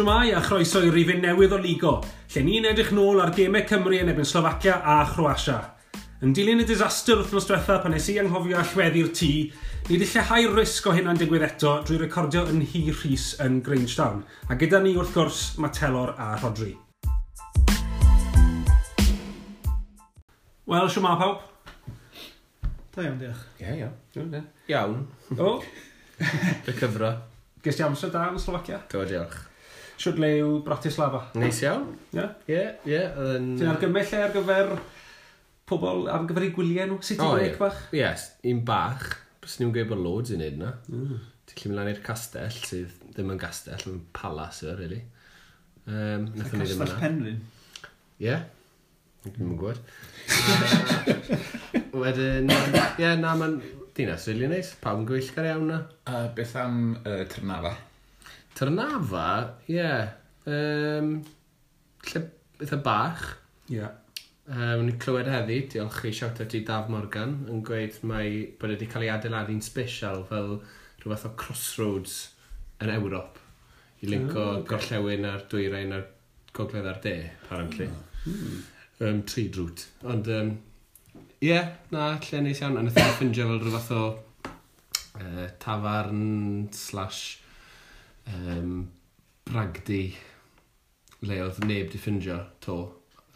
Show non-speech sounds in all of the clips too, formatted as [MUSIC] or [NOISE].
Siwmai a chroeso i rifin newydd o Ligo, lle ni'n edrych nôl ar gemau Cymru yn ebyn Slofacia a Chroasia. Yn dilyn y disaster wrthnos diwetha pan nes i anghofio allweddi'r tŷ, ni wedi lleihau risg o hynna'n digwydd eto drwy recordio yn hi rhys yn Grangetown, a gyda ni wrth gwrs mae Telor a Rodri. Wel, siwmai pawb. Da iawn, diolch. Ie, yeah, iawn. Yeah. Iawn. O. [LAUGHS] Recovery. Ges ti amser da yn Slofacia? Do, diolch. Siwrd le yw Bratislava. Neis iawn. Ie? Ie, ie. Ti'n argymell e ar gyfer pobl, ar gyfer ei gwyliau nhw? Sut ti'n gwneud bach? Yes, un bach. Bys ni'n gwneud bod loads i wneud na. Mm. Ti'n lli mlaen i'r castell, sydd ddim yn e, castell, yn palas yw, really. Um, Nathon ni ddim yna. Penryn. Ie. Dwi'n Dwi'n gwybod. [LAUGHS] Wedyn, ie, yeah, na, mae'n dinas rili neis. Pawb yn gwyllgar iawn na. Uh, beth am uh, Trnava? Trnafa, ie. Yeah. Um, lle eitha bach. Ie. Yeah. Um, ni clywed heddi, diolch i siarad ti Daf Morgan, yn gweud mai bod wedi cael ei adeiladu'n special fel rhywbeth o crossroads yn Ewrop i linko oh, okay. gorllewin a'r dwyrain a'r gogledd a'r de, apparently. Oh. Hmm. Um, tri drwt. Ond, ie, um, yeah, na, lle neis iawn. A nath ni ffindio fel rhywbeth o uh, tafarn slash um, bragdi le oedd neb di ffindio to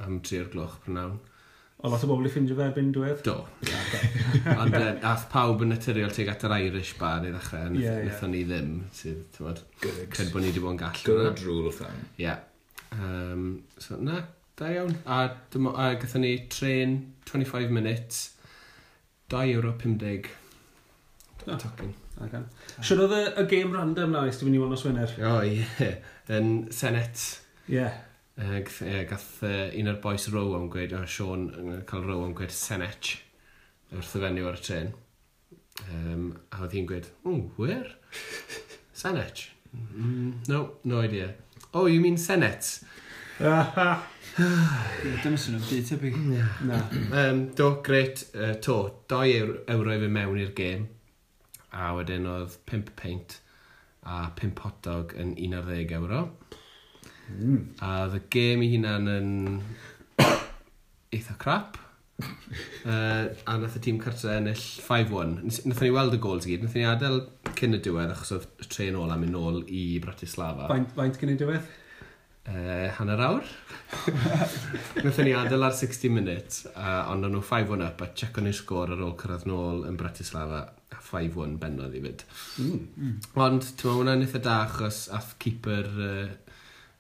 am 3 o'r gloch prynawn. O lot o bobl i ffindio fe erbyn diwedd? Do. Ond um, ath pawb yn naturiol tuag at yr Irish bar i ddechrau, nethon yeah, yeah. ni ddim, sydd, ti'n bod, cred bod ni wedi bod yn gall. Good rule of thumb. Yeah. Um, so, na, da iawn. A, dyma, a gatho ni tren 25 minutes, 2 euro 50. Da. Tocyn. Okay. Siwr oedd y, y game random na, ysdi fynd i weld nos Wener? O, oh, ie. Yeah. Yn Senet. Ie. Yeah. Uh, gath uh, un o'r boys row am gweud, o, Sean yn cael row am gweud Senet wrth y fenyw ar y tren. Um, a oedd hi'n gweud, oh, where? Senet? Mm, mm-hmm. no, no idea. Oh, you mean Senet? [SIGHS] Dyma sy'n o'n byd tebyg. Na. Um, do, greit, uh, to, doi euro i fi mewn i'r gêm a wedyn oedd 5 peint a 5 hotdog yn 11 euro. Mm. A oedd y gêm i hunan yn [COUGHS] eitha crap. [LAUGHS] uh, a nath y tîm cartre ennill 5-1. Nath ni weld y gols i gyd. Nath ni adael cyn y diwedd achos oedd y tren am mynd nôl i Bratislava. Faint, faint cyn y diwedd? Uh, hanner awr. [LAUGHS] nath ni adael ar 60 minutes, uh, ond o'n nhw 5-1 up a check o'n i'r sgôr ar ôl cyrraedd nôl yn Bratislava. 5-1 bennodd i fyd. Mm, mm. Ond, ti'n meddwl, hwnna'n eitha da achos ath keeper uh,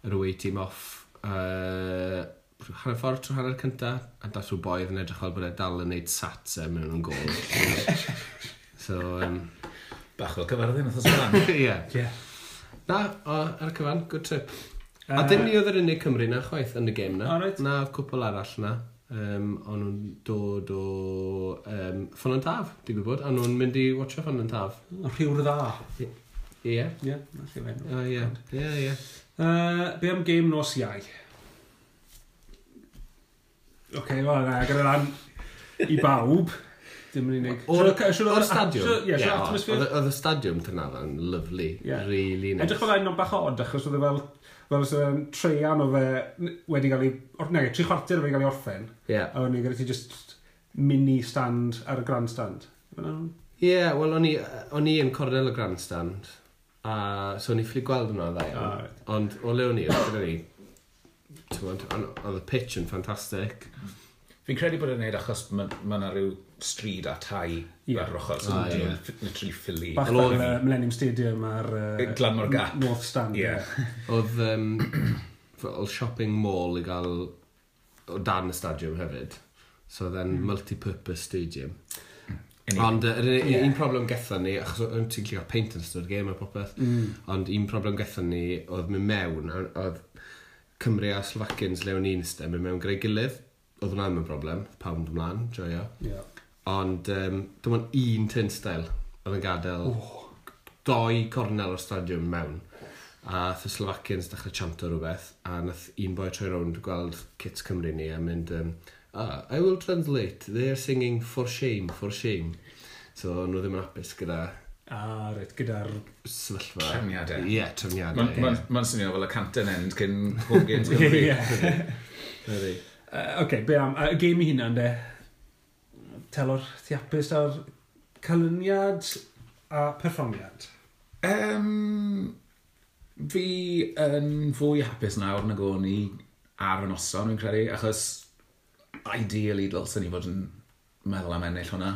yr away team off uh, hanner ffordd trwy hanner cynta, a dath rhyw boedd yn edrych fel bod e dal yn neud sats e mewn yn gol. [LAUGHS] so, um, Bach o cyfarddyn, oedd othos fan. [LAUGHS] Ie. Na, o, ar y cyfan, good trip. Uh, a dim ni oedd yr unig Cymru na chwaith yn y gêm na. Right. Na, oedd cwpl arall na um, o'n nhw'n dod o um, Ffon yn Taf, di gwybod, a nhw'n mynd i watcha Ffon yn Taf. Rhyw dda. Ie. Ie. Ie, ie. Ie, ie. Be am game nos iau? Oce, okay, wel, na, gyda ran i bawb. Dim yn unig. O'r stadiwm? Ie, Oedd y stadiwm Cynarfon yn lyflu. Really nice. Edrych fel ein o'n bach od, achos oedd e fel fel os um, treian o fe wedi cael ei... Neu, tri chwarter o fe wedi cael ei orffen. Ie. A o'n i gyda ti just mini stand ar y grandstand. Ie, yeah, wel, o'n i yn cornel y grandstand. A so o'n i ffili gweld hwnna ddau. Oh, right. Ond o le o'n i, oedd gyda ni... oedd y pitch yn ffantastig. Mm. Fi'n credu bod e'n neud achos mae yna rhyw stryd a tai yeah. ar ochr, so ah, yeah. literally ffili. Bach fel y Millennium Stadium ar uh, Glanmor Gap. North Stand. Yeah. [LAUGHS] Oedd um, [CLEARS THROAT] shopping mall i gael o dan y stadiwm hefyd. So then mm. multi-purpose stadium. Ond yr uh, yeah. un problem gethon ni, achos o'n ti'n clio paint yn ystod game a popeth, mm. ond un problem gethon ni oedd mynd mewn, oedd Cymru a Slovacians lewn un ystod, mynd mewn greu gilydd, oedd hwnna ddim yn broblem, pawb yn ymlaen, joio. Yeah. Ond um, dim ond un tin style oedd yn gadael oh. doi cornel o'r stadiwm mewn. A the Slovakians dechrau chanto rhywbeth, a nath un boi troi rownd gweld Kits Cymru ni a mynd, um, ah, I will translate, they are singing for shame, for shame. So, nhw ddim yn apus gyda a reit, gyda'r sefyllfa. Trefniadau. Ie, yeah, trefniadau. Mae'n ma, ma, ma, ma swnio fel y Canton End cyn Hogan Cymru. [LAUGHS] Ie. Uh, okay, be am, y uh, game i hynna, de, telor thiapus ar canlyniad a perfformiad? Um, fi yn fwy hapus nawr na go'n ni ar y noson, fi'n credu, achos ideally dylsyn ni fod yn meddwl am ennill hwnna.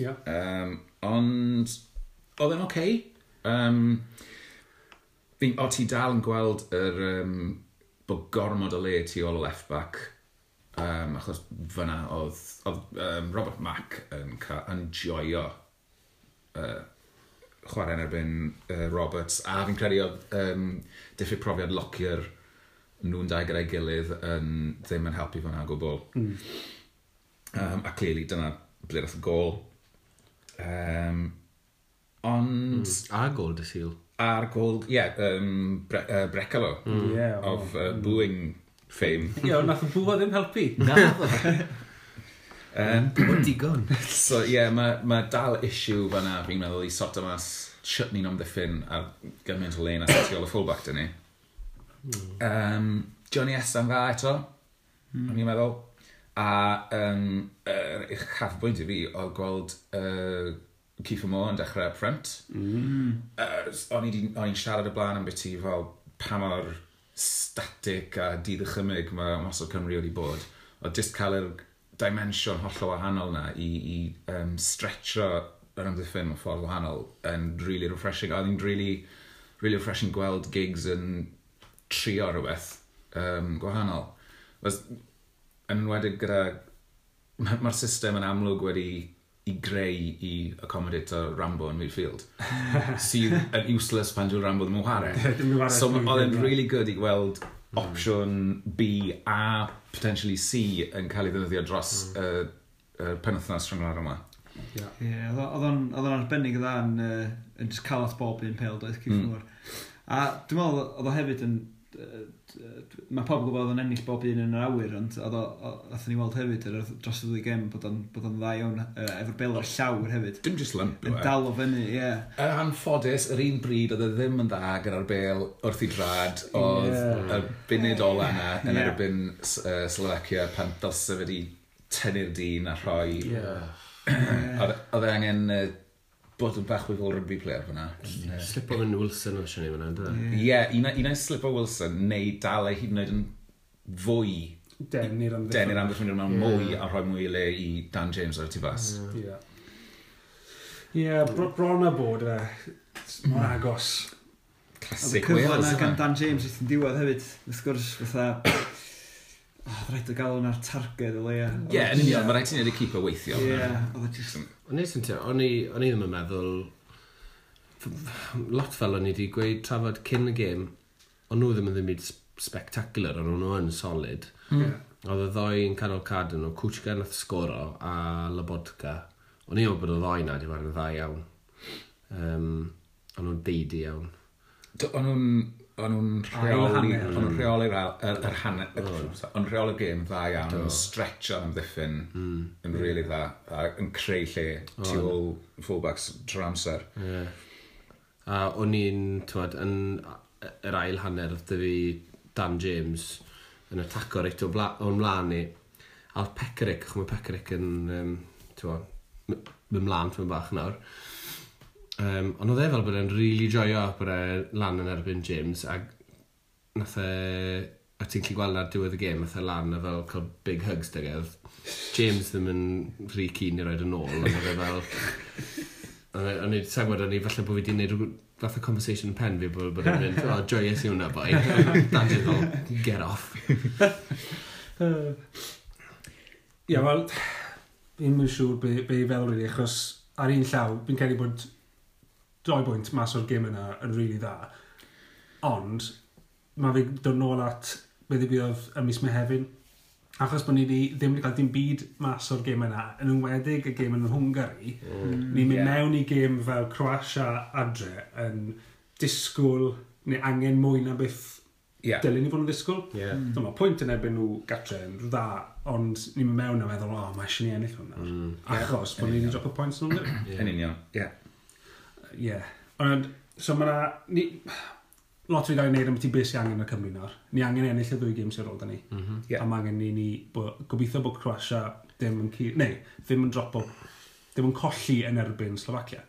Yeah. Um, ond, oedd e'n oce. Okay. Um, o, ti dal yn gweld yr, um, bod gormod o le tu ôl o left back um, achos fyna oedd, oedd um, Robert Mack yn, ca, yn joio uh, chwarae yn erbyn uh, Roberts, a fi'n credu oedd um, diffyg profiad locio'r nhw'n dau gyda'i gilydd yn ddim yn helpu fyna o gwbl. Mm. Um, a clearly dyna ble roedd y gol. Um, ond... Mm. A gol dy syl. A'r gol, ie, hmm. yeah, um, bre, uh, Brecalo. Mm. Yeah, of uh, booing fame. Ie, ond nath o bwfo ddim helpu. Na, [LAUGHS] Um, Bwyd digon. so ie, yeah, mae ma dal issue fanna fi'n meddwl i sort o mas chutney nom ddiffyn a gymaint o lein a sot i ôl y fullback dyn ni. Um, Johnny Esan dda eto, mm. fi'n meddwl. A um, er, eich chafbwynt i fi o gweld uh, Keith Moore yn dechrau up front. Mm. Uh, o'n i'n siarad y blaen am beth i fel pa mor static a diddychymig mae mas o Cymru wedi bod. O just cael yr dimensiwn hollol wahanol na i, i um, stretcho yr amddiffyn mewn ffordd wahanol yn really refreshing. A ddim really, really refreshing gweld gigs yn trio rhywbeth um, gwahanol. Was, yn enwedig gyda... Mae'r ma system yn amlwg wedi i greu i accommodate o Rambo yn midfield [LAUGHS] sydd yn useless pan dwi'n Rambo ddim yn chwarae [LAUGHS] Dwi'n yn chwarae. so oedd e'n really good i gweld mm. opsiwn B a potentially C yn cael ei ddefnyddio dros y mm. uh, uh, penwthnos rhwng yr yma. Ie, yeah. yeah, oedd o'n arbennig dda yn, uh, yn just cael at bob un pel doedd Cyffwr. Mm. A dwi'n meddwl oedd o hefyd yn mae pobl gwybod yn ennill bob un yn yr awyr, ond oedd ni weld hefyd er, dros y ddwy gem bod o'n, bod on dda iawn uh, efo'r bel o'r llawr hefyd. Dim just lump. Yn e. dal o fyny, ie. Yeah. Yn anffodus, yr un bryd oedd e ddim yn dda gyda'r bel wrth i drad, oedd yeah. y bunud ola yna yn yeah. erbyn uh, Slovacia pan dylse fe di tynnu'r dyn a rhoi... Yeah. [CLEARS THROAT] oedd e angen uh, bod yn bach wyfol rugby player fyna. Slip o'n Wilson o'n siwni fyna, ynddo? Ie, un o'n slip o Wilson, neu dal ei hyd yn oed yn fwy Denir am ddechrau. Denir am ddechrau mewn mwy a rhoi mwy le i Dan James ar y tu fas. Ie. Ie, bron a bod e. mor agos. Classic Wales. Cyfle na gan Dan James wrth yn diwedd hefyd. Wrth gwrs, fatha... Oh, [COUGHS] rhaid o gael hwnna'r targed o leia. Ie, yn union, mae rhaid ti'n edrych keeper weithio. Ie, oedd e just O'n i sy'n teimlo, o'n i o'n i ddim yn meddwl, lot fel o'n i wedi gweud trafod cyn y gêm, o'n nhw ddim yn ddim byd spectacular, o'n nhw yn solid. Mm. Oedd y ddoi yn canol cad yn nhw, Cwchga nath sgoro a Lobotka. O'n i'n meddwl bod y ddoi na wedi bod yn dda iawn. Um, o'n nhw'n deidi iawn. O'n nhw'n o'n nhw'n rheoli, o'n nhw'n rheoli'r mm. yr hanner, oh. o'n nhw'n rheoli'r gêm dda iawn, o'n nhw'n stretcho amddiffyn mm. yn really dda, a yn creu lle oh. tu ôl fullbacks trwy'r amser. Yeah. A o'n i'n, tywed, yn yr ail hanner, dy fi Dan James yn ataco reit o'n mlaen ni, a Peceric, y Peceric yn, um, tywed, mynd mlaen, tywed bach nawr, Um, ond oedd e fel bod e'n rili really joio bod e lan yn erbyn James a nath e a ti'n gallu gweld ar diwedd y gêm nath e lan a fel cael big hugs dygedd e. James ddim yn rhy cyn i roed yn ôl ond oedd e fel O'n i'n sa'n gwybod, o'n i falle bod fi wedi gwneud fath o conversation yn pen fi bod bod yn mynd, oh, joyous i hwnna boi. Dan ti'n fel, get off. Ie, wel, [SIGHS] fi'n mynd siŵr be, be i feddwl rili, achos ar un llaw, fi'n credu bod doi bwynt mas o'r gym yna yn rili really dda. Ond, mae fi dod nôl at beth i bydd y mis Mehefin. Achos bod ni di, ddim wedi cael dim byd mas o'r gym yna, yn ymwedig y gym yn Hwngari, mm, ni'n mynd yeah. mewn i gym fel Croatia adre yn disgwyl neu angen mwy na beth yeah. dylen ni fod yn disgwyl. Yeah. Mm. So, pwynt yn erbyn nhw gatre yn dda, ond ni'n mynd mewn a meddwl, o, oh, mae eisiau ni ennill hwnna. Mm. Achos yeah. bod ni wedi drop y pwynt yn Hwngari. Yn union, ie. Yeah ie. Ond, so mae'na... Lot fi gael wneud am ti beth sy'n angen y Cymru nawr. Ni angen ennill y ddwy gym sy'n rôl da ni. Mm -hmm. yeah. A mae angen ni, ni bo, gobeithio bod Croatia ddim yn cur... Neu, ddim yn dropo... Ddim yn colli yn erbyn Slovacia.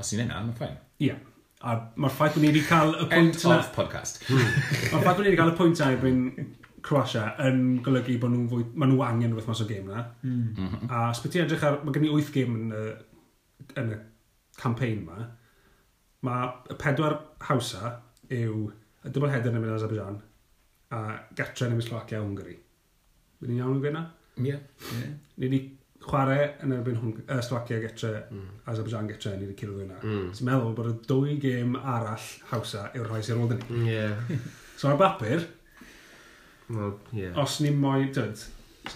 Os i'n enna, mae'n ffain. Ie. Yeah. A mae'r ffaith bod ni wedi cael y pwynt yna... End of podcast. Hmm. mae'r ffaith bod ni wedi cael y pwynt yna erbyn Croatia yn golygu bod nhw'n fwy... Mae nhw angen rhywbeth mas o gêm na. Mm. Mhm. A os beth i edrych ar... Mae gen i 8 gêm yn y, yn y campaign yma. Mae y pedwar hawsa yw y double header yn ymwneud Azerbaijan a gatre yn ymwneud Slovacia a Hwngari. Byddwn ni'n iawn yn gwneud na? Ie. Yeah. Ni wedi chwarae yn erbyn hwng, uh, Slovacia getre, mm. Azerbaijan getre, ni wedi cilio yna. Mm. So meddwl bod y dwy gêm arall hawsa yw'r rhai sy'n rôl ni. Ie. [LAUGHS] So ar bapur, well, yeah. os ni'n moyn, dyd,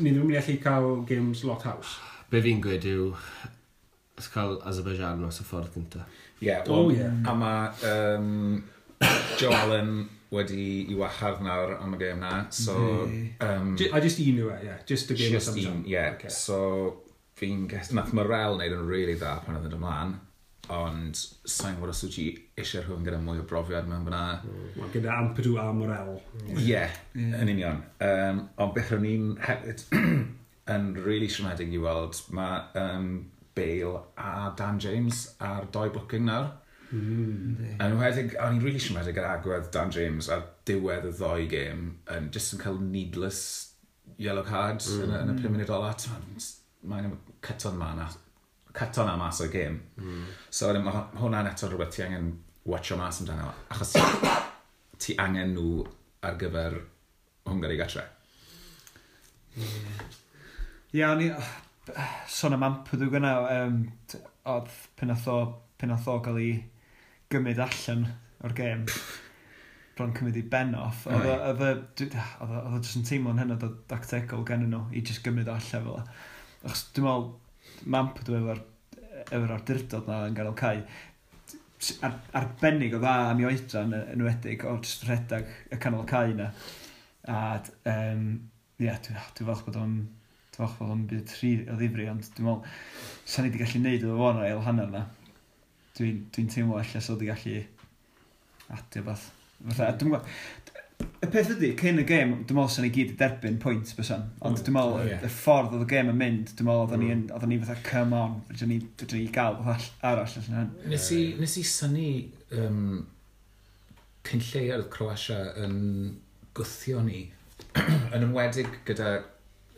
ni ddim yn mynd i allu cael games lot haws. Be fi'n gweud yw, Ys cael Azerbaijan os y ffordd gynta. Ie, yeah, oh, yeah. a mae um, Joe Allen wedi i wachar nawr am y gêm na, so... Um, a just un yw e, ie. just a game just of Samsung. yeah, okay. so fi'n guess, nath Morel wneud yn really dda pan oedd yn ymlaen, ond sa'n gwybod os wyt ti eisiau rhywun gyda mwy o brofiad mewn fyna. Mm. Gyda Ampadw a Morel. Ie, yn union. Um, ond beth rwy'n ni'n hefyd [CLEARS THROAT] yn really siomedig i weld, mae um, Bale a Dan James ar doi booking nawr. Mm, yn wedig, o'n i'n rili really siarad gyda agwedd Dan James ar diwedd y ddoi gêm yn just yn cael needless yellow card mm. yn, hmm. yn y pum munud ola. Mae'n cyton ma na, cyton a mas o'r gêm. Mm. So mae hwnna'n eto rhywbeth ti angen watcho mas amdano. Achos ti [COUGHS] angen nhw ar gyfer Hwngari gatre. Ie, yeah. yeah, o'n i son am ampwdw gyna, um, oedd pen oedd o, pen oedd o gael ei gymryd allan o'r gêm, bron cymryd i ben off, oedd o jyst yn teimlo'n hynod o dactegol gen nhw i jyst gymryd allan fel. Achos dwi'n meddwl, mampwdw efo'r efo'r awdurdod na yn ganol cae, ar, arbennig o dda am i oedran yn enwedig o jyst rhedeg y canol cae yna. A, um, ie, yeah, dwi'n dwi falch bod o'n Dwi'n meddwl am byd tri o ddifri, ond dwi'n meddwl, sa'n i wedi gallu neud o fo'n ail hanner na. Dwi'n dwi teimlo allan so wedi gallu adio beth. Fatha, dwi'n gwybod, y peth ydy, cyn y gêm, dwi'n meddwl sa'n i gyd i derbyn pwynt bysan, ond mm, dwi'n meddwl, oh, yeah. y ffordd oedd y gêm yn mynd, dwi'n meddwl, oedden mm. ni, ni fatha, come on, dwi'n ni, dwi ni gael all, arall allan hyn. Nes i, nes i syni um, cyn lleiad Croatia yn gwythio ni, [CLEARS THROAT] yn ymwedig gyda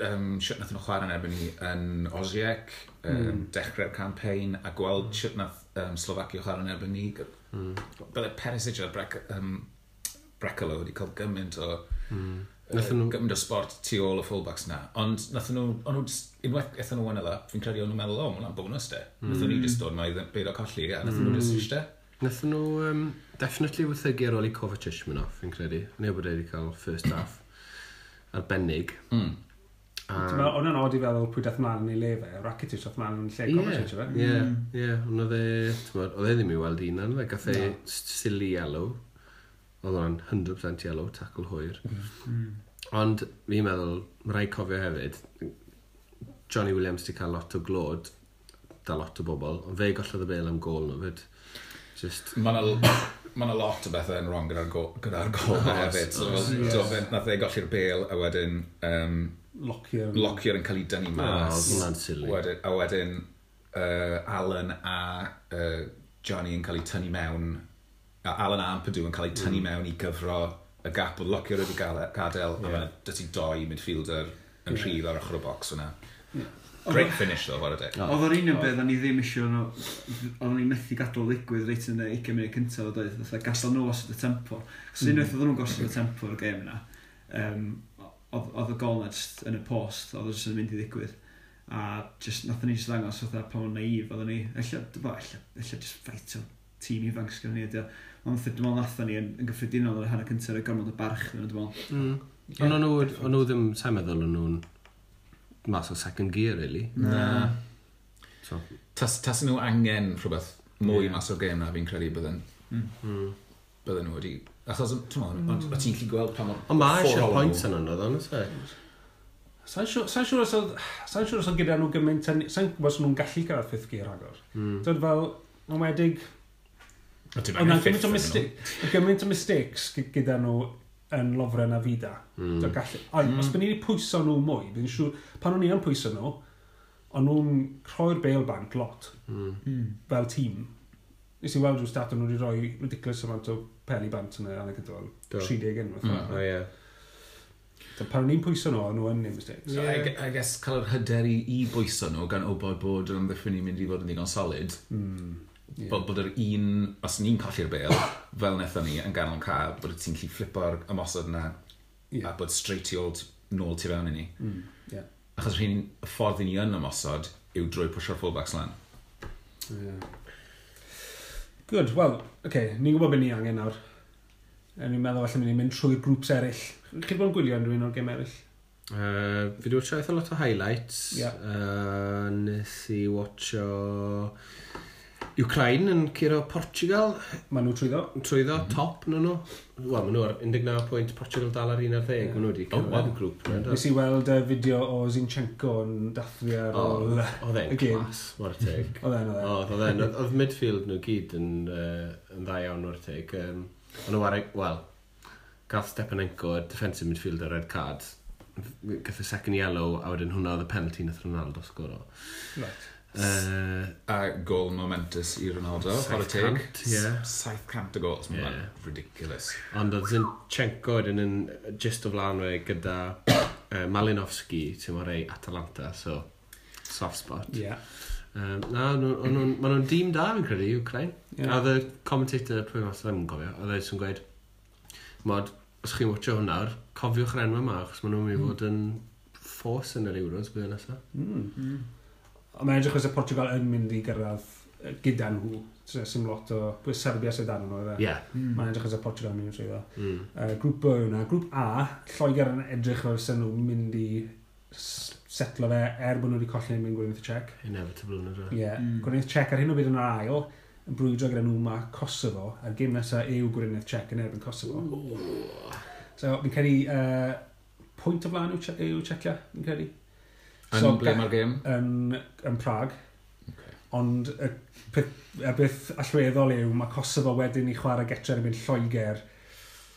um, siwt nath nhw chwarae yn erbyn ni yn Osiec, um, mm. dechrau'r campaign, a gweld hmm. siwt nath um, Slovacia chwarae yn erbyn ni. Mm. Bydde Perisic a'r brec, um, Brecalo wedi cael gymaint o... Mm. Uh, nhw... gymaint o sport tu ôl y fullbacks na. Ond nath nhw, ond nhw, unwaith eithon nhw wynedd up, fi'n credu o'n nhw'n meddwl, o, mae'n bonus de. Mm. Nath nhw hmm. just dod mai beid o colli, a nath nhw hmm. just eiste. Nath nhw, um, definitely wythygu ar ôl i Kovacic mynd off, fi'n credu. Neu bod e wedi cael first half [COUGHS] arbennig. Mm. Um, o'n yn od i feddwl pwy dath mlaen yn ei lefe, Rakitic dath mlaen yn lle Kovacic hmm. fe. Ie, ie, ond oedd e, oedd e ddim i weld un ond, gath e silly yellow, oedd o'n 100% yellow, tackle hwyr. Hmm. Ond fi'n meddwl, mae rhaid cofio hefyd, Johnny Williams wedi cael lot o glod, da lot o bobl, ond fe gollodd y bel am gol nhw fyd. Just... Mae yna ma lot o bethau yn wrong gyda'r gol, gyda gol hefyd. So, yeah. nath e golli'r bel a wedyn um, Lockyer. Lockyer yn cael ei dynnu mas. Oh, silly. Wedyn, a wedyn uh, Alan a uh, Johnny yn cael ei tynnu mewn. A Alan a Ampadu yn cael ei tynnu mm. mewn i gyfro y gap o Lockyer wedi gadael. Yeah. A dyty doi midfielder yn yeah. rhydd ar ochr y bocs hwnna. Yeah. Great finish ddo, fawr ydy. Oedd o'r un yn beth, o'n i ddim eisiau, o'n i methu gadael ddigwydd reit yn y 20 munud cyntaf o doedd, oedd gallan nhw os y tempo. Cos unwaith mm. oedd nhw'n gosod y tempo o'r gêm yna, um, oedd y gol just yn y post, oedd jyst yn mynd i ddigwydd. A just, nath ni just ddangos oedd pa o'n naif oedd ni. Ella, dyfa, ella, ella just fight o tîm ifanc sgan ni. Ond dwi'n meddwl nath ni yn, yn gyffredinol o'r hanner cyntaf y gormod o barch. Dwi'n meddwl. Mm. Ond o'n nhw ddim, sa'n meddwl o'n nhw'n mas o second gear, really. Na. So. Tas, tas nhw angen rhywbeth mwy yeah. mas o'r gêm na fi'n credu bydden. Mm. mm bydden nhw wedi... Achos, hmm. ti'n meddwl, mm. o ti'n lli gweld pa mor... Ond mae eisiau pwynt yn yno, ddo, ddo'n ysau. Sa'n siŵr os oedd Sa'n siŵr os oedd gyda nhw gymaint... Sa'n gwybod os nhw'n gallu cyrraedd fifth gear agor. Mm. Dod fel, yn wedig... Ond Oedd gymaint o mistakes, gymaint o mistakes gyda nhw yn lofren na fida. Mm. Dod gallu. Ond, mm. os hmm. byddwn ni wedi pwyso nhw mwy, byddwn ni'n siŵr... Pan o'n i yn pwyso nhw, ond nhw'n rhoi'r bail bank lot. Mm. Fel tîm. Nes i weld rhyw stat nhw wedi rhoi ridiculous amount o peli bant yn yr anegydol. 30 yn Mm, o ie. So, pan ni'n pwyso nhw, nhw yn neud mistakes. Yeah. So, I, I guess cael yr hyder i, i bwyso nhw gan obod bod yn amddiffyn ni'n mynd i fod yn ddigon solid. Mm. Yeah. Bod, bod yr un, os ni'n colli'r bel, fel wnaethon ni yn ganol ca, bod ti'n lli flipo'r ymosod yna yeah. a bod straight i old nôl tu fewn i ni. Mm. Yeah. Achos rhywun, y ffordd i ni yn ymosod yw drwy pwysio'r fullbacks lan. Yeah. Good, wel, oce, okay, ni'n gwybod beth ni angen nawr. A ni'n meddwl falle ni'n mynd trwy'r grŵps eraill. Chi'n bod yn gwylio yn rhywun o'r gem eraill? Uh, fi wedi watcho eitha lot o highlights. Yeah. Uh, nes i watcho... Ukraine yn curo Portugal. Maen nhw trwyddo. Trwyddo, mm -hmm. top nhw nhw. Wel, maen nhw ar 19 pwynt, Portugal dal ar 11. Yeah. Maen nhw wedi oh, cyrraedd oh, grŵp. Yeah. Nes i weld uh, fideo o Zinchenko yn dathlu ar ôl oh, Oedd e'n clas, mor teg. Oedd e'n, oedd e'n. Oedd oedd midfield nhw gyd yn, uh, yn dda iawn o'r teg. Um, ond nhw ar, e- wel, gath Stepanenko, y defensive midfielder red card, gath y second yellow, a wedyn hwnna oedd y penalty nath Ronaldo sgoro. Right. Uh, a gol momentous i Ronaldo, chwarae teg. 700 o gols, mae'n yeah. ridiculous. Ond oedd Zinchenko yn yn just o flaen fe gyda [COUGHS] uh, Malinowski, ti'n mor ei Atalanta, so soft spot. Yeah. Um, na, maen nhw'n dîm da, fi'n credu, Ukraine. Yeah. A oedd y commentator, pwy mas ddim e yn gofio, oedd e'n gweud, mod, os chi'n watcho hwnna, cofiwch yr enw yma, achos maen nhw'n mynd i mm. fod yn force yn yr Euros, bydd nesaf. Mm. Mm. Ond mae'n edrych oes y Portugal yn mynd i gyrraedd gyda nhw. Sim lot o... Pwy Serbia sydd dan nhw, Ie. Hmm. Mae'n edrych oes y Portugal yn mynd i ddo. Mm. Uh, grŵp B yna. Grŵp A, Lloegr yn edrych fel sy'n nhw'n mynd i setlo fe er bod nhw wedi colli yn mynd gwirionedd y Czech. Inevitable yn ydw. Ie. Hmm. Gwirionedd Czech ar hyn o bryd yn yr ail yn brwydro gyda nhw ma Kosovo, a'r gym nesaf yw Gwyrnydd Czech yn erbyn Kosovo. Ooh. So, fi'n credu uh, pwynt o flaen yw, yw Czechia, fi'n credu. Yn so, ble mae'r gêm? Yn, yn Prag. Okay. Ond y, y beth allweddol yw, mae Kosovo wedyn i chwarae getre yn mynd Lloegr,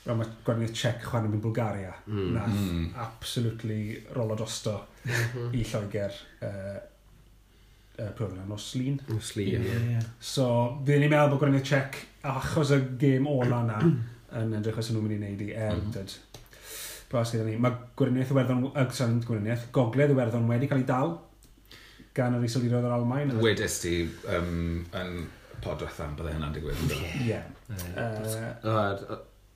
Wel, mae gwahaniaeth Czech chwarae yn mynd Bulgaria. Mm. Nath mm. absolutely rolo dosto mhm. i Lloegr uh, uh, pwyr yna, Oslin. Oslin, ie. Yeah. yeah. So, fi'n ni'n meddwl bod gwahaniaeth Czech, achos y gêm ola yna, yn edrych os nhw'n mynd i wneud i er, mm. Blas gyda ni. Mae Gwyrniaeth Iwerddon, uh, sorry, Gwyrniaeth, Gogledd Iwerddon wedi cael ei dal gan yr isolirwydd o'r Almain. Wedys ti um, yn pod am byddai hynna'n digwydd. Ie.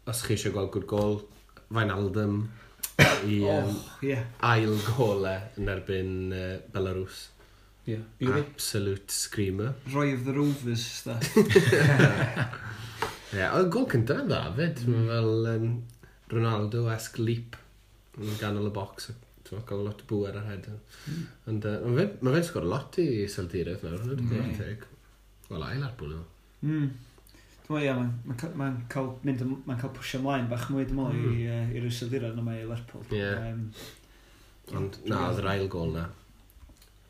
Os chi eisiau gweld good goal, Fain Aldum i um, oh, yeah. ail gole yn erbyn uh, Belarus. Yeah, beauty. E? Absolute screamer. Roy of the Rovers, sta. [LAUGHS] Ie, yeah, oedd gol cyntaf yn dda, fyd. Mm. Fel, um, Ronaldo-esque leap yn ganol y box. Ti'n gael lot o bwer ar hedyn. Mm. Ond uh, mae fe'n fe sgor lot i seldiroedd nawr. Mm. Wel, ail ar bwyd. Mm. Dwi'n meddwl, mae'n ma cael, mynd, ma cael pwysio ymlaen bach mwy, dwi'n meddwl, mm. i'r ysaddirad yma i hmm. Lerpwl. Ie. Um, Ond na, oedd yr ail gol na.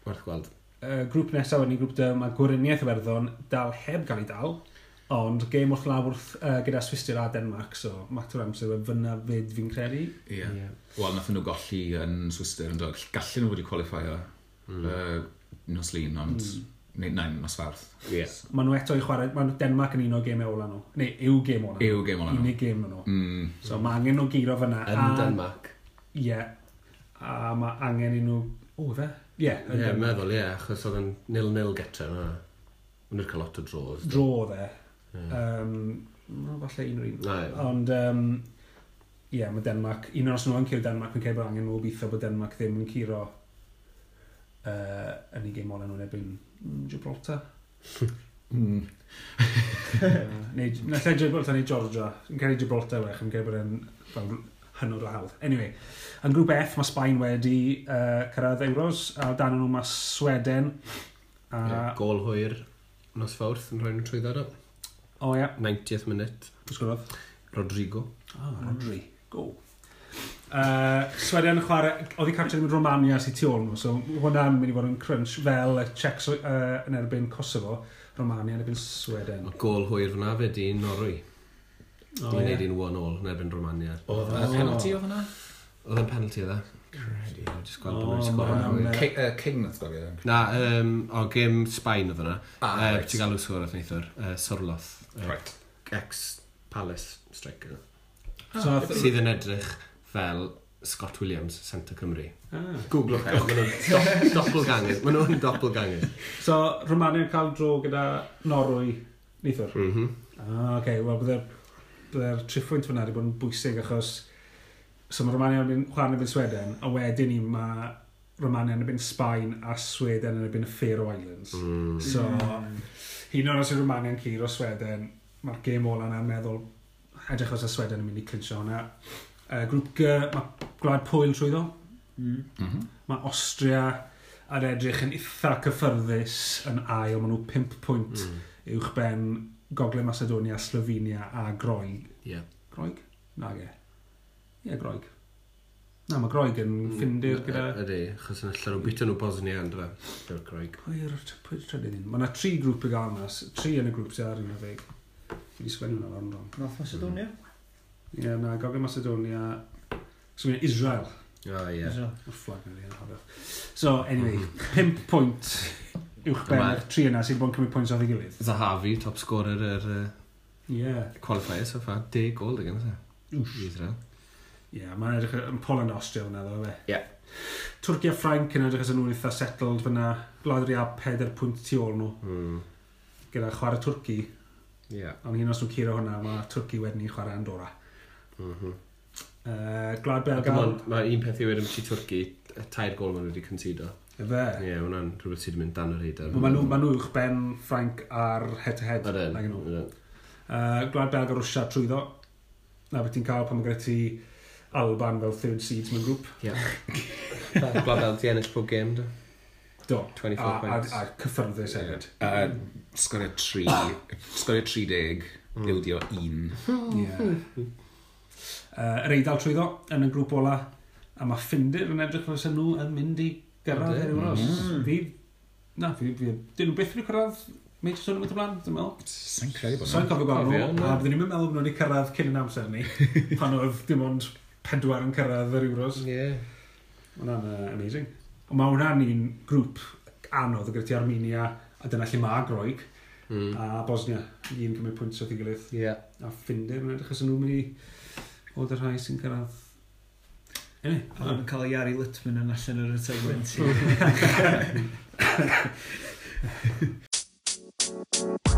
Werth gweld. Uh, grŵp nesaf yn ei grŵp dy, mae Gwyriniaeth Iwerddon dal heb gael ei dal. Ond gêm wrth lawr uh, gyda Swistir a Denmark, so mater amser yw fyna fyd fi'n credu. Ie. Yeah. Yeah. Wel, nath nhw golli yn Swistir yn dod. Gallen nhw wedi qualifio mm. uh, nos lun, ond mm. Neu, nain, nos farth. Yeah. Mae nhw eto i chwarae, mae Denmark yn un o gêm ola nhw. Neu, yw gêm ola nhw. Yw gêm ola nhw. Unig gêm nhw. Mm. So mae angen nhw giro fyna. Yn a, Denmark. Ie. Yeah. A mae angen i nhw... O, fe? Ie. Yeah, yeah, meddwl, ie. Yeah, achos oedd yn nil-nil getre yna. Wna'n cael lot o dros. Dro, dde. Hmm. Um, no, falle un o'r un. No, Ond, um, ie, yeah, mae Denmark, un o'r os nhw yn curo Denmark, mae'n cael bod angen nhw obethio bod Denmark ddim yn curo uh, yn ei gêm olen nhw'n erbyn Gibraltar. mm. [LAUGHS] neu, na lle Gibraltar neu Georgia. Yn cael ei Gibraltar wech, yn cael bod yn hynod o hawdd. Anyway, yn grŵp F mae Sbaen wedi uh, cyrraedd Euros, a dan nhw mae Sweden. A... Yeah, gol hwyr nos fawrth yn rhoi nhw trwy ddod O ia. 90th minute. Pwysgorodd? Rodrigo. Oh, Rodri. Go. Uh, Sweden yn chwarae, oedd hi captured yn Romania sy'n tu ôl nhw, so hwnna'n mynd i fod yn crunch fel y Czechs uh, yn erbyn Kosovo, Romania yn erbyn Sweden. Mae gol hwyr fyna fe di Norwy. Oh, Ni'n neud un one all yn erbyn Romania. Oedd oh, penalty oedd hwnna? Oedd yn penalty oedd e. Credu, oedd jyst gweld bod nhw'n sgwr. King nath gofio. Na, um, o, gym Sbaen oedd hwnna. Ah, uh, right. Ti'n galw sgwr oedd neithwr, uh, Sorloth. Right. Ex-Palace striker. So, sydd yn edrych fel Scott Williams, Centre Cymru. Ah. Googlwch e, maen nhw'n [LAUGHS] doppelganger. Maen nhw'n doppelganger. So, Romania'n cael dro gyda Norwy, neithwr? Mhm. Mm ah, okay. wel, bydde'r bydde triffwynt fyna wedi bod yn bwysig achos so mae Romania'n mynd chwarae yn y Sweden, a wedyn ni mae Romania yn byn Sbaen a Sweden yn y Faroe Islands. Mm. So, mm. Hyn o'n os yw'r angen cyr o Sweden, mae'r gêm ola yna'n meddwl, edrych os y Sweden yn mynd i clinsio hwnna. Uh, grŵp G, mae gwlad pwyl trwyddo. Mm. Mm -hmm. Mae Austria ar edrych yn eitha cyffyrddus yn ail, maen nhw 5 pwynt mm. uwch ben Gogledd Macedonia, Slovenia a Groeg. Yeah. Groeg? Na ge. Ie, yeah, Groeg. Na, mae Groeg yn mm, ffindir gyda... Ydy, achos yn allan o bit nhw Bosnia yn dweud, yw'r Groeg. Pwy'r pwy trydydd un? Mae yna tri grŵp y gael yna, tri yn y grŵp sy'n ar un o feg. Fi wedi sgwennu hwnna fan rong. North Macedonia? Ie, yeah, na, Gogen Macedonia. So, mae'n Israel. O, ie. Oh, Mae'r flag yn rhan. So, anyway, mm. 5 pwynt uwch ben, y tri yna sy'n bod yn cymryd pwynt o'r ei gilydd. Zahavi, top scorer yr... Ie. Qualifier, so far, 10 gol, dwi'n gwybod. Israel. Ie, yeah, mae'n edrych yn Poland yn Austria fyna, ddo, fe. Ie. Yeah. Twrci a Ffrainc yn edrych yn nhw'n eitha settled fyna. Gwladri a 4 pwynt tu ôl nhw. Mm. Gyda chwarae Twrci. Ie. Yeah. Ond hyn os nhw'n curo hwnna, mae Twrci wedyn ni chwarae Andorra. Mm -hmm. uh, Gwlad Belga... Mae un peth i wedyn ti Twrci, tair gol maen nhw wedi consido. Efe? Ie, yeah, hwnna'n rhywbeth sydd wedi mynd dan yr reidar. Mae nhw, ma nhw uwch ben Ffrainc ar head-to-head. Ydyn, ydyn. Uh, Gwlad Belga Rwysia trwyddo. Na beth ti'n cael pan mae gyda ti Alban fel third seeds mewn grŵp. Ie. [LAUGHS] Yeah. Gwladel ti ennill pob game, do? Do. 24 a, points. A, a cyffyrddus hefyd. Yeah. Uh, sgorio 3, sgorio 30, mm. ildio 1. Ie. [LAUGHS] Yr eidal trwyddo yn y grŵp ola, a mae Ffindir yn edrych fel sy'n nhw yn mynd i gyrraedd yr Euros. Mm. Fi, na, fi, fi, dyn nhw beth wedi cyrraedd Major Tournament blaen, dwi'n meddwl. Sa'n credu bod nhw. Sa'n cofio gwahanol, a byddwn ni'n meddwl bod nhw wedi cyrraedd cyn yn amser ni, [LAUGHS] pan oedd dim ond pedwar yn cyrraedd yr Euros. Ie. Yeah. Hwna'n uh, amazing. Ond mae hwnna'n un grŵp anodd o gyda ti Armenia, a dyna lle mae Groig, mm. a Bosnia, un cymryd pwynt o'r gilydd. Yeah. A Ffinder, mae'n edrych os nhw'n mynd i oedd y rhai sy'n cyrraedd Ie. Pan cael ei Iari Litman yn allan yr ytagwent i.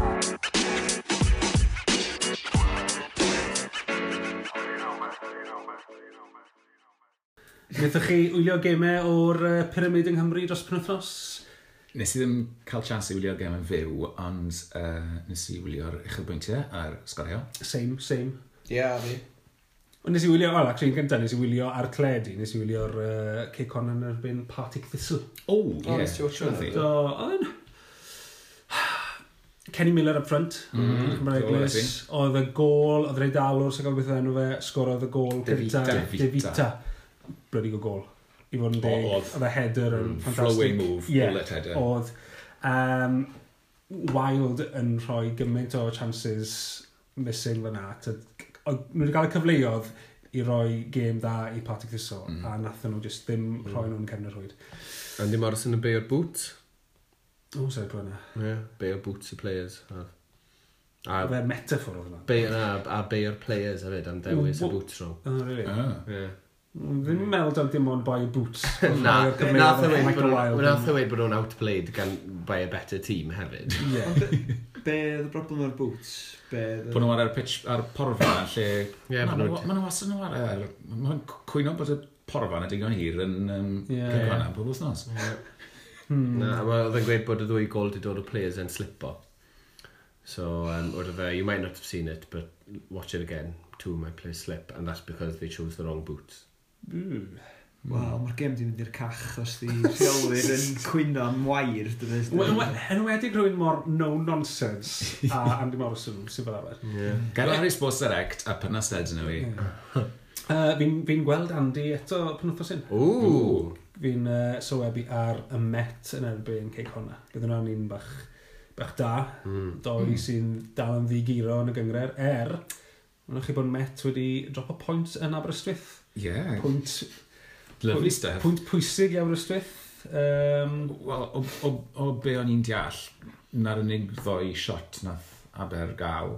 [LAUGHS] [LAUGHS] Nethwch chi wylio gemau o'r uh, Pyramid yng Nghymru dros penwthnos? Nes i ddim cael chans i wylio gemau fyw, ond uh, nes i wylio'r uchelbwyntiau a'r sgorio. Same, same. Ie, yeah, fi. Ond nes i wylio, wel, actually, yn gyntaf, nes i wylio ar cledi, nes i wylio'r uh, Ceicon yn erbyn Partic Thistle. O, ie. Oh, yeah. Sure, so, oedd Kenny Miller up front, mm, Cymraeglis, oedd y gol, oedd yr eidalwr sy'n cael beth enw fe, sgorodd y gol gyda Devita. Devita bloody go gol. I fod yn deg, oedd y header yn mm, fantastic. Flowing move, yeah, bullet header. Oedd. Um, Wild yn rhoi gymaint o chances missing fyna. Nhw wedi cael y cyfleoedd i roi gêm dda i Patrick Thistle, mm. a nathon nhw just ddim mm. rhoi nhw'n cefnod rwyd. A ddim aros yn y bay boot? O, sef sa'i pwyna. Ie, yeah, bay o'r boot i players. A, a Fe metaphor oedd yna. Bay, a, a bay players hefyd am dewis y boot rhwng. Oh, really? Ah. Yeah. Fi'n meddwl dal dim ond boi boots. [LAUGHS] Na, nath e y weid e bod nhw'n outplayed gan by a better team hefyd. Yeah. Be oedd y broblem o'r boots? Bod nhw ar y pitch, ar porfa, lle... Ie, bod nhw... Mae nhw wastad nhw ar... Mae'n cwyno bod y porfa na digon hir yn um, yeah. cygwana pob wythnos. Na, oedd yn gweud bod y ddwy gol wedi dod o players yn slipo. So, um, oedd e fe, you might not have seen it, but watch it again. Two of my players slip, and that's because they chose the wrong boots. Mm. Wel, mae'r gem di mynd i'r cach os di rheolwyr yn [LAUGHS] cwyno am wair. Yn wedig rhywun mor no-nonsense a [LAUGHS] Andy Morrison sy'n fel arfer. Yeah. Hmm. Gael Harry Sports Direct a pynas edyn yn i. Uh, [LAUGHS] fi'n fi gweld Andy eto pan wrthos hyn. Ooh. Fi'n uh, sylwebu ar y Met yn erbyn Ceic Honna. Gyda nhw'n un bach, bach da. Mm. Doi mm. sy'n dal yn ddigiro yn y gyngred. Er, wnaeth chi bod Met wedi drop o pwynt yn Aberystwyth Yeah. Pwynt... Lovely stuff. Pwynt pwysig iawn ystwyth. Um, Wel, o, o, o be o'n i'n deall, na'r unig ddoi shot nath Aber gael,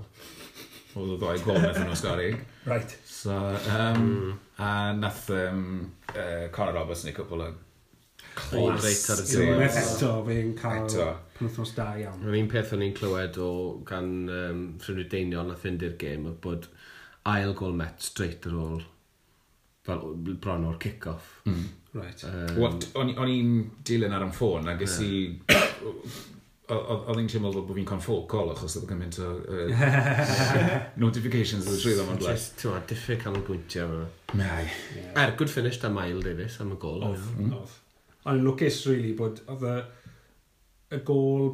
oedd y ddoi golmeth yn osgori. Right. So, um, a nath um, uh, Conor Roberts neu cwpl o Clas. Reit ar y diwedd. Eto, fe'n cael Eto. penwthnos da iawn. Yr un peth o'n i'n clywed o gan um, Ffrindiau Deinion fynd i'r gêm, oedd bod ail gol met straight ar ôl fel bron o'r kick-off. Mm. Right. Um, What, o'n i'n dilyn ar yn ffôn, a ges i... Oedd i'n teimlo fel bod fi'n confol call achos oedd gymaint o [LAUGHS] notifications oedd trwy ddom ond lai. Just, ti'n diffyg cael yn gwyntio efo. Mai. Er, good finish da Mael Davies am y gol. Oedd. oedd. Hmm. Ond yn lwcus, really, bod oedd y gol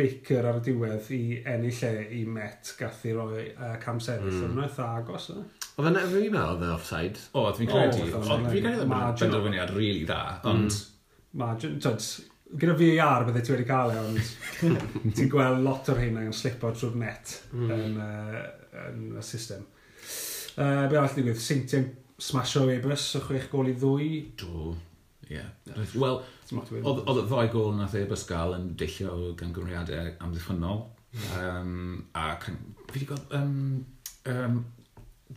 Baker ar y diwedd i ennill lle i Met gath i roi uh, cam sefyll. Mm. Oedd eitha agos, oedd? E? Oedd yna efo fi'n meddwl oedd e offside? O, oedd dwi'n credu. Oedd Ond fi'n credu ddim yn benderfyniad rili dda, ond... Mm. Margin, tyd, gyda VAR bydde ti wedi cael e, ond [LAUGHS] ti'n gweld lot o'r hyn yn slipo trwy'r net mm. yn, uh, yn y system. Uh, be arall digwydd, Seintia'n smasho Ebus o chwech gol i ddwy. Do, ie. Wel, oedd oedd y ddoi gol nath e Ebus gael yn dillio gan gymriadau amddiffynol. Um, hmm. a can- fi wedi gweld um, um,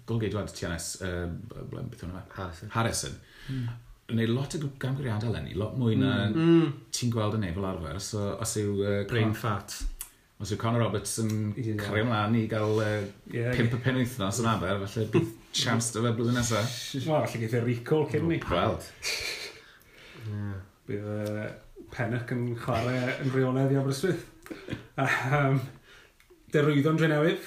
golgeidwad TNS, uh, beth hwnna Harrison. Harrison. Mm. Neu lot o gamgriadau lenni, lot mwy na mm. ti'n gweld yn ei fel arfer. So, os yw... Uh, Brain Con fat. Os yw Conor Roberts yn yeah. cario ymlaen i gael uh, yeah, pimp y pen wythnos yn aber, felly bydd chams dy fe blwyddyn nesaf. Wel, allai geithio e recall cyn ni. Wel. Bydd uh, Pennock yn chwarae yn reoledd i Aberystwyth. um, derwyddo'n Drenewydd,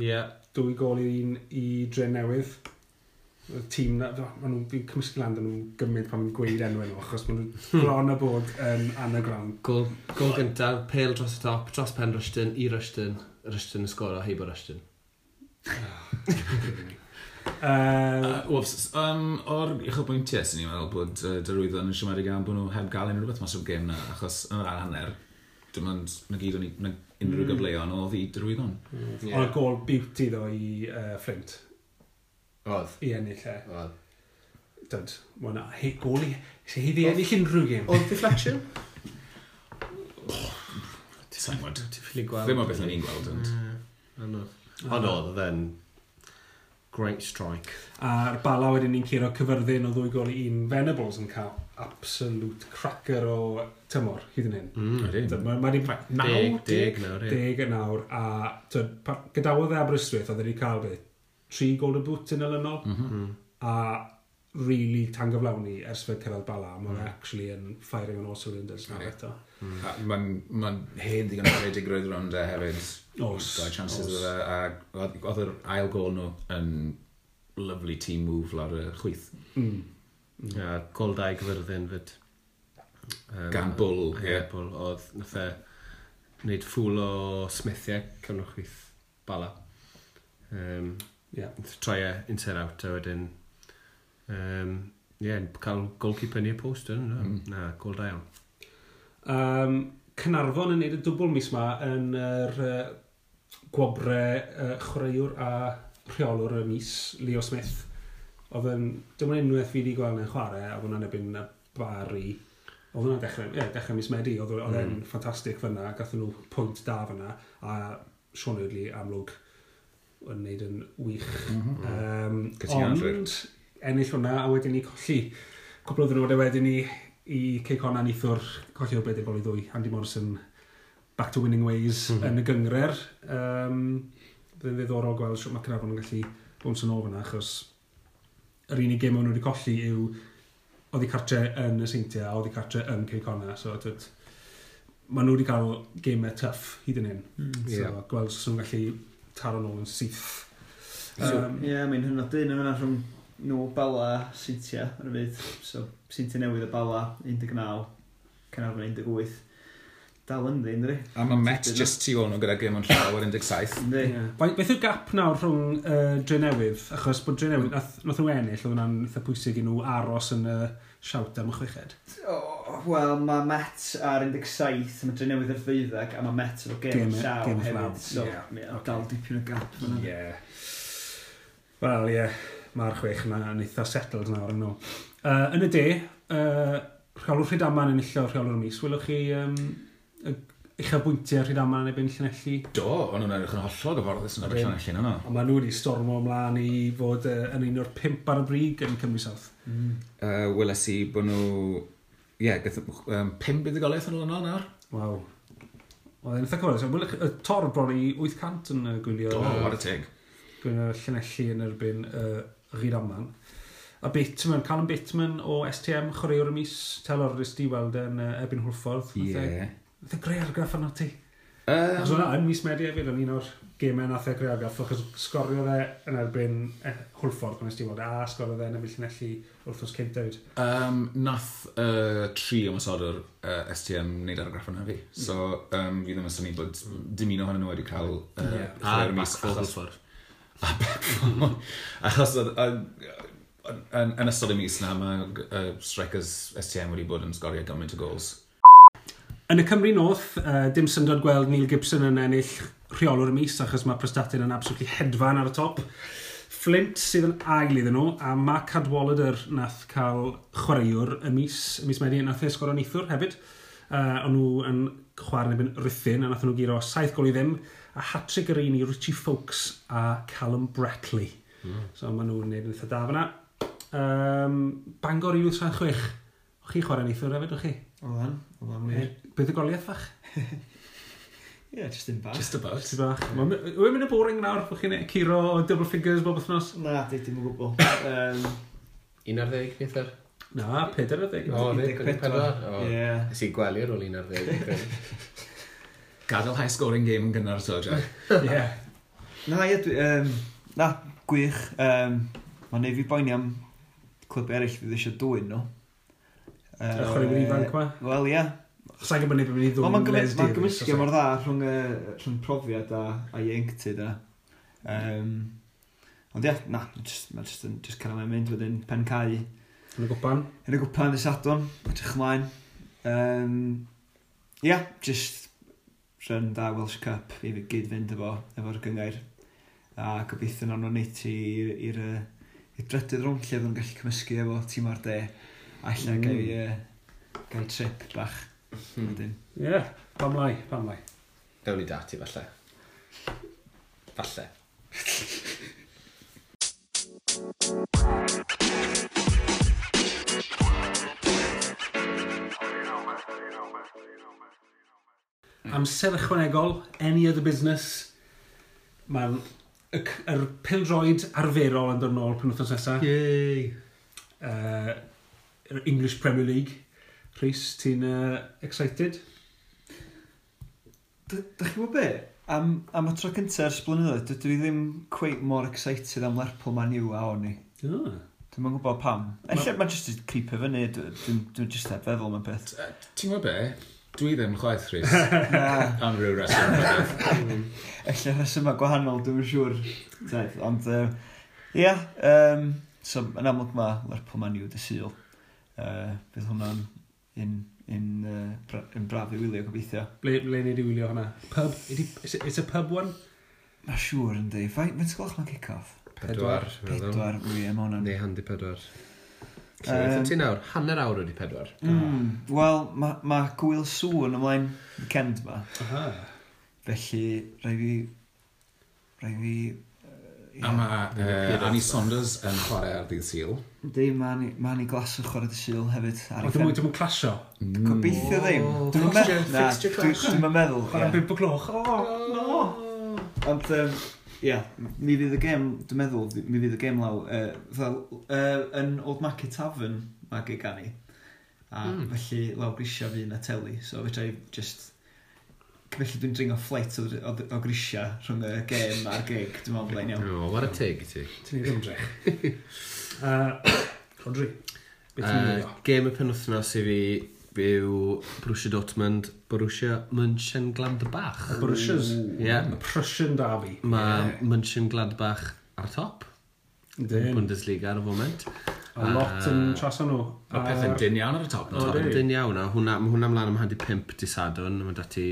Yeah. Dwy gol i un i dre newydd. Y tîm na, maen nhw'n fi'n cymysgu lan dyn nhw gymryd pan fi'n gweud enw nhw, achos maen nhw'n [LAUGHS] bron a bod yn anagrawn. Gol, gol gyntaf, pale dros y top, dros pen Rushton, i Rushton, Rushton y sgora, heibo Rushton. [LAUGHS] Ah. Uh, uh, ups, um, o'r uchelbwyntiau sy'n ni'n meddwl bod uh, derwyddon yn siomedig am bod nhw heb gael unrhyw beth mas o'r gêm na, achos yn yr hanner, dim ond na gyd o'n i, unrhyw mm. gyfleon oedd hmm, i drwyddon. Mm. Yeah. Ond gol beauty ddo i uh, Flint. Oedd. I ennill e. Oedd. Dyd, mae mae'n hei gol i... Se hi di ennill unrhyw gym. Oedd deflection? [LAUGHS] Sa'n gwybod. Ti'n ffili gweld. Ddim o beth o'n i'n gweld. Ond hmm, oedd, oedd e'n Great strike. A'r bala wedyn ni'n curo cyfyrddin o ddwy gol i un Venables yn cael absolute cracker o tymor hyd yn hyn. Mm, Mae ma ni'n nawr, deg, nawr, deg yn nawr. A tyd, gydawodd e Aberystwyth, oedd wedi cael beth, tri gol y bwt yn elynol. Mm -hmm. A really tan gyflawni ers fe cyrraedd bala, mae'n mm. actually yn firing on all cylinders na eto. Mm. Mae'n ma hen ddigon o redigrwydd rownd e hefyd. Os. Doi chances oedd e, a oedd yr ail gol nhw yn lovely team move lawr y chwyth. Mm. Mm. A gol dau gyfyrddin fyd. Um, Gan bwl, ie. Yeah. Bwl, oedd nath e wneud ffwl o smithiau cyfnod chwyth bala. Um, yeah. Troi e inter out a wedyn Um, Ie, yeah, cael goalkeeper y post yn, no? mm. na, gol da iawn. Um, Cynarfon yn neud y dwbl mis yma yn yr uh, gwobre uh, chwaraewr a rheolwr y mis, Leo Smith. Oedd yn, dim ond unwaith fi wedi gweld yn chwarae, a hwnna'n ebyn na bari. Oedd hwnna'n dechrau, ie, yeah, dechrau mis Medi, oedd hwnna'n mm. ffantastig fyna, gathen nhw pwynt da fyna, a Sean Oedley amlwg yn neud yn wych. Mm -hmm. um, ond, ennill hwnna, a wedyn ni colli cwpl o ddynodau wedyn ni i Ceic Honna nithwr colli o bledau bol i ddwy. Andy Morrison back to winning ways mm -hmm. yn y gyngre'r. Um, Byddai'n ddiddorol gweld sut mae Cynarfon yn gallu bwns yn ôl fyna achos yr unig gêm o'n nhw wedi colli yw oedd i cartre yn y seintiau a oedd i cartre yn Ceic Honna. So, tyd, maen nhw wedi cael gemau tuff hyd yn hyn. Mm. So, yeah. gweld sy'n gallu taro nhw yn syth. Ie, um, so, yeah, mae'n hynod dyn yn yna rhwng nhw Bala, Cynthia ar y fyd. So, Cynthia newydd y Bala, 19, Cynarfon 18. Dal yn ynddi, ynddi. A mae Met just tu ôl nhw gyda gym yn llaw ar 17. Ynddi. Yeah. Beth yw'r gap nawr rhwng uh, dre newydd? Achos bod Drenewydd, nath, nath nhw ennill, oedd hwnna'n eitha pwysig i nhw aros yn y uh, siawt am y chweched. Oh, Wel, mae Met ar 17, mae dre newydd ar 12, a mae Met efo gym yn llaw hefyd. So, yeah. dal dipyn o gap. Ie. Wel, ie mae'r chwech yna yn eitha settled nawr yn nhw. Uh, yn y de, uh, rheolwr Rhydaman yn illo rheolwr mis, welwch chi um, eich bwyntiau Rhydaman yn ebyn Llanelli? Do, ond nhw'n edrych yn hollol gyfforddus yn ebyn Llanelli yna. A maen nhw wedi stormo ymlaen i fod uh, yn un o'r pimp ar y brig yn Cymru South. Mm. Uh, Weles i bod nhw... Ie, yeah, um, pimp buddugoliaeth yn ôl nawr. Waw. Oedd e'n eitha cyfforddus. Y tor bron i 800 yn gwylio... Do, ar y teg. Gwylio Llanelli yn erbyn uh, Rhydaman. A Bateman, Callum Bateman o STM, chwaraewr y mis, telorist i weld yn uh, Ebyn hwrffordd. E- Ie. Nath e greu argraff arno ti. Um, Achos hwnna yn mis Medi hefyd, yn un o'r gemau nath e greu argraff, achos sgorio fe yn erbyn eh, hwrffordd pan ysdi weld, a sgorio fe yn ymwyll nelli wrth os cynt cyntaf. Um, nath uh, tri ymwysodwr uh, STM wneud argraff yna fi. So, um, fi ddim yn syni bod dim un ohonyn nhw wedi cael... Uh, yeah. A Max Hwlffordd a Beckford. Achos yn, yn ystod y mis na, mae uh, strikers STM wedi bod yn sgorio gymaint o gols. Yn y Cymru North, uh, dim syndod gweld Neil Gibson yn ennill rheolwr y mis achos mae Prestatyn yn absolutely hedfan ar y top. Flint sydd yn ail iddyn nhw, a Mark Cadwallader nath cael chwaraewr y mis, y mis Medi, nath e sgoro neithwr hefyd. Uh, o'n nhw yn chwarae yn erbyn Ruthun, a nath nhw giro saith gol i ddim a hat-trick yr un i Richie Fawkes a Callum Bretley. Mm. So maen nhw'n neud yn eitha da fyna. Um, Bangor i 76. O'ch chi chwarae neithwr hefyd, o'ch chi? Oedden, oedden wir. Beth y goliaeth fach? [LAUGHS] Ie, yeah, just in bach. Just about. Just bach. Yeah. Wy'n mynd y boring nawr, bod chi'n curo o double figures bob wythnos? Na, di, dim [LAUGHS] o gwbl. um... 11 pethau? Na, 14. O, 14. Ie. Nes i gwelio ar ôl 11. [LAUGHS] gadael high scoring game yn gynnar so, Jack. [LAUGHS] yeah. Na, ie, um, na, gwych. Um, Mae'n neud fi boeni am clwb eraill fydd eisiau dwy'n nhw. Uh, y chwaraewyr ifanc ma? Wel, ie. Sa'n gwybod yn mynd i ddwy'n Les Davies. Mae'n gymysgu mor dda rhwng, uh, rhwng profiad a, a ieuenctid a. Um, ond ie, na, mae'n just, ma just cael ei mynd wedyn pen cae. Yn y gwpan? Yn y gwpan y sadwn, edrych ymlaen. Um, ie, yeah, just rhan da Welsh Cup i fi gyd fynd efo, efo'r gyngair. A gobeithio nawn nhw'n neud i i'r drydydd rhwng lle fyddwn gallu cymysgu efo tîm ar de. Alla mm. gael, uh, gael trip bach. Mhm. Ie, yeah, pam lai, pam lai. Gawn ni dati falle. Falle. [LAUGHS] Hmm. Amser ychwanegol, any other business. Mae'r er pildroed arferol yn dod nôl pen wythnos nesaf. Yay! Uh, English Premier League. Rhys, ti'n uh, excited? Da chi'n gwybod be? Am, am y tro cyntaf ers blynyddoedd, dydw i ddim cweith mor excited am Lerpwl ma'n new a o'n i. Oh. Dwi'n mwyn gwybod pam. Efallai mae'n just creepy fyny, dwi'n just feddwl mewn peth. Ti'n gwybod be? Dwi ddim chwaith Rhys. [LAUGHS] Am ryw reswm. Efallai rheswm a gwahanol, dwi'n yn siŵr. Ond, um, ia, um, so yn amlwg mae Lerpwl Man U dy syl. Uh, bydd hwnna'n un, un, uh, bra, un braf i wylio gobeithio. Ble, ble ni wedi wylio hwnna? Pub? It's a pub one? Na siŵr yn di. Fe'n sgolch mae'n kick-off? Pedwar. Pedwar, wy, am hwnna'n. Neu handi pedwar. So, um, ti nawr, hanner awr wedi pedwar. Mm, Wel, mae ma gwyl sŵn ymlaen weekend ma. Aha. Felly, rai fi... Rai fi... Uh, a mae uh, Annie Saunders yn chwarae ar ddydd syl. Di, mae Annie, ma Annie Glass yn chwarae dydd syl hefyd. Oedd O, ddim yn clasio? Gobeithio mm. ddim. Dwi'n meddwl. Dwi'n meddwl. Chwarae 5 o gloch. O, no! Ond, um, yeah, mi fydd y gem, dwi'n meddwl, mi fydd y gem law, uh, fel, uh, yn Old Market Tavern mae gig ni. A mm. felly law grisia fi na teli, so fedra i just... Felly dwi'n dringo ffleit o, o, o grisia rhwng y gem a'r gig, dwi'n meddwl blaen iawn. O, war y teg i ti. Ti'n ei ddymdrech. Rodri, [LAUGHS] beth ti'n meddwl? Gem y penwthnos i fi yw Borussia Dortmund, Borussia Mönchengladbach. Borussias. Ie. Yeah. Prussian Derby. Mae yeah. Mönchengladbach ar top. Dyn. Bundesliga ar y foment. A, lot yn trasa nhw. A pethau'n dyn iawn ar y top. No, top dyn iawn. A hwnna, mae hwnna mlaen am handi 5 disadwn. Mae dati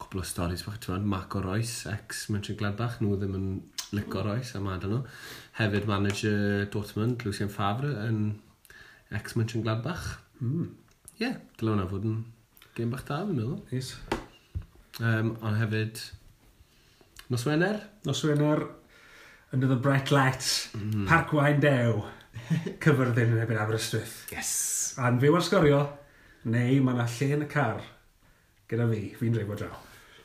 cwbl o storys bach. Ti'n Marco Roes, ex Mönchengladbach. Nhw ddim yn lico Roes am adon nhw. Hefyd manager Dortmund, Lucien Favre, yn ex Mönchengladbach. Mm. Ie, yeah, dyle hwnna fod yn gêm bach da, fi'n meddwl. Nice. Um, ond hefyd, Nos Wener? Nos Wener, under the bright lights, mm. Parc Wain Dew, cyfyrddin yn ebyn Aberystwyth. Yes! A'n fyw ar sgorio, neu mae yna lle yn y car gyda fi, fi'n dreifo draw.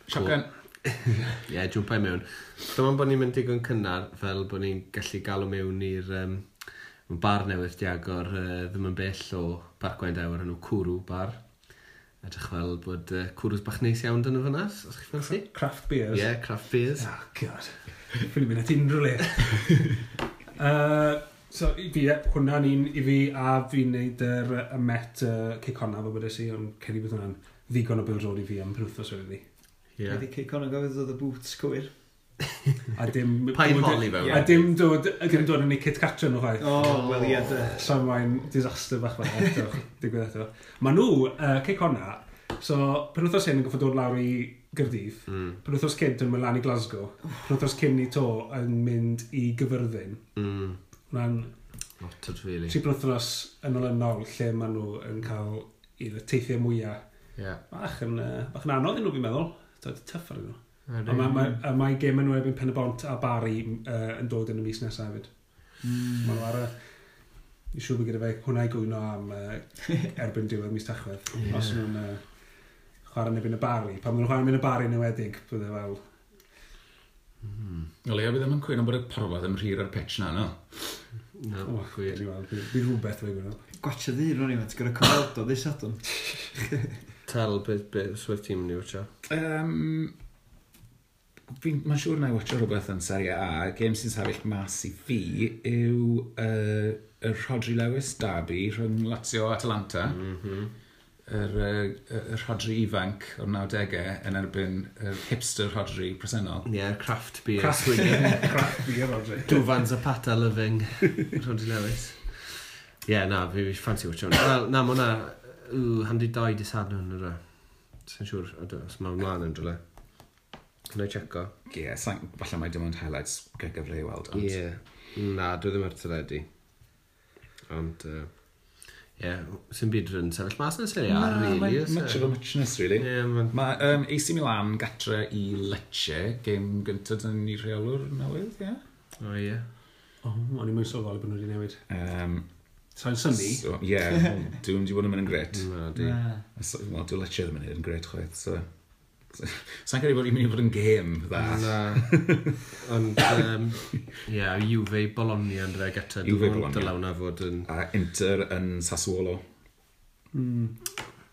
Shotgun. Cool. Ie, yeah, i mewn. Dyma bod ni'n mynd digon cynnar fel bod ni'n gallu galw mewn i'r um, Mae bar newydd di agor uh, ddim yn bell o Parc Gwaendawr yn nhw Cwrw bar. Edrych fel bod uh, cwrws bach neis iawn dyn nhw fyna, os chi'n ffansi? Craft beers. Ie, yeah, craft beers. Oh, god. Fy'n mynd at unrhyw le. [LAUGHS] uh, so, i fi, hwnna'n un i fi, a fi'n neud yr y met uh, cicona fo bod ysig, ond cedi bydd hwnna'n ddigon o bil i fi am prwthos oedd fi. Ie. Yeah. Cedi cicona gofyd oedd y boots cwyr. A dim... Pa'n holi fe? A dim dod, a dim dod yn ei Kit Katra nhw chwaith. O, oh, wel i edrych. Samwain, disaster bach fel eto, digwydd eto. Ma nhw, uh, ceic honna, so pen wrthos hyn yn goffod dod lawr i Gyrdydd, mm. pen wrthos cynt yn mynd lan i Glasgow, pen wrthos cyn i to yn mynd i Gyfyrddin. Mm. Wna'n... Lot o really. Tri wrthos yn olynol lle maen nhw yn cael i'r teithiau mwyaf. Yeah. Bach yn, uh, bach yn anodd i nhw, fi'n meddwl. Tyff ar nhw. A mae ma, ma, ma gem yn wedi'n pen y bont a bari uh, yn dod yn y mis nesaf hefyd. Mm. Mae'n ar y... I siw bod gyda fe hwnna i gwyno am uh, [LAUGHS] erbyn diwedd mis tachwedd. Yeah. Os nhw'n uh, chwarae yn ebyn y bari. Pan maen nhw'n chwarae yn y bari yn ewedig, bydde fel... Mm. O leia, bydd e ddim yn cwyno bod y porfadd yn rhir ar pitch na, no? No, oh, gwir. Bydd rhywbeth fe gwyno. Gwatcha ddi, ro'n i'n meddwl, gyda cyfaldo, ddi sadwn. Tal, beth, beth, swyf ti'n mynd i wytio? Um, Mae'n siŵr na i watcho rhywbeth yn Serie A, gêm sy'n sefyll mas i fi yw uh, y Rodri Lewis Derby rhwng Lazio Atalanta. Mm -hmm. Yr, uh, yr Rodri ifanc o'r 90au yn erbyn y hipster Rodri presennol. Ie, yeah, craft beer. Craft beer, [LAUGHS] craft beer Rodri. Dwfan Zapata loving Rodri Lewis. Ie, yeah, na, fi fi ffansi watcho. Wel, na, mae hwnna, ww, handi doi disadwn yn yr Sa'n siŵr, os mae'n mlaen yn drwy'n Gwna i checo. Ie, yeah, falle mae dim ond highlights gael gyfle i weld. Ie, yeah. na, dwi ddim ar tyledu. Ond, ie, uh, yeah, sy'n byd rydyn sefyll mas yn sy'n ar, really. Mae much of a muchness, really. Yeah, mae um, AC Milan gatre i Lecce, game gyntaf dyn ni rheolwr newydd, ie? O, ie. O, o'n i'n mwyn sylweddol bod nhw wedi newid. Um, Sa'n syni? So, ie, [LAUGHS] yeah, dwi'n di bod yn mynd yn gret. Na, di. Wel, dwi'n lecce ddim yn mynd yn gret chwaith, so... Sa'n credu bod i'n mynd i fod yn gêm, dda. Na. Ond, um, yeah, Juve Bologna yn rhaid gyda. Juve Bologna. Dylaw na fod yn... A Inter yn Sassuolo. Mm.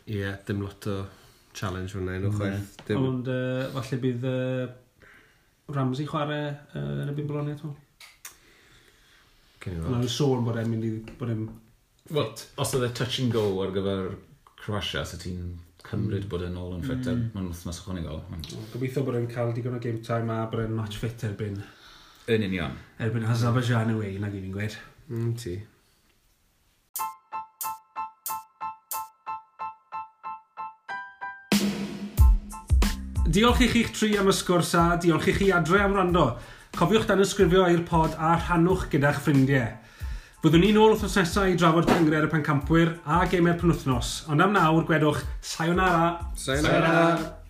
Ie, yeah, dim lot o challenge hwnna yn o'chwaith. Mm. Dim... Ond, uh, falle bydd uh, Ramsey chwarae uh, yn y byd Bologna, ti'n Ond yn sôn bod e'n mynd i... Bod e'n... Wel, os oedd e touch and go ar gyfer Croatia, so ti'n cymryd bod e'n ôl yn ffiter mm. mewn wythnos ychwanegol. Gobeithio bod e'n cael digon o game time a bod e'n match fit erbyn... Yn union. Erbyn Azerbaijan away, e, nag i fi'n gweud. Mm, ti. Diolch i chi'ch tri am y sgwrs a diolch i chi adre am rando. Cofiwch dan ysgrifio i'r pod a rhannwch gyda'ch ffrindiau. Byddwn ni'n ôl wrthnos nesaf i drafod cyngred y pencampwyr a gemau'r penwthnos, ond am nawr gwedwch sayonara! Sayonara! sayonara.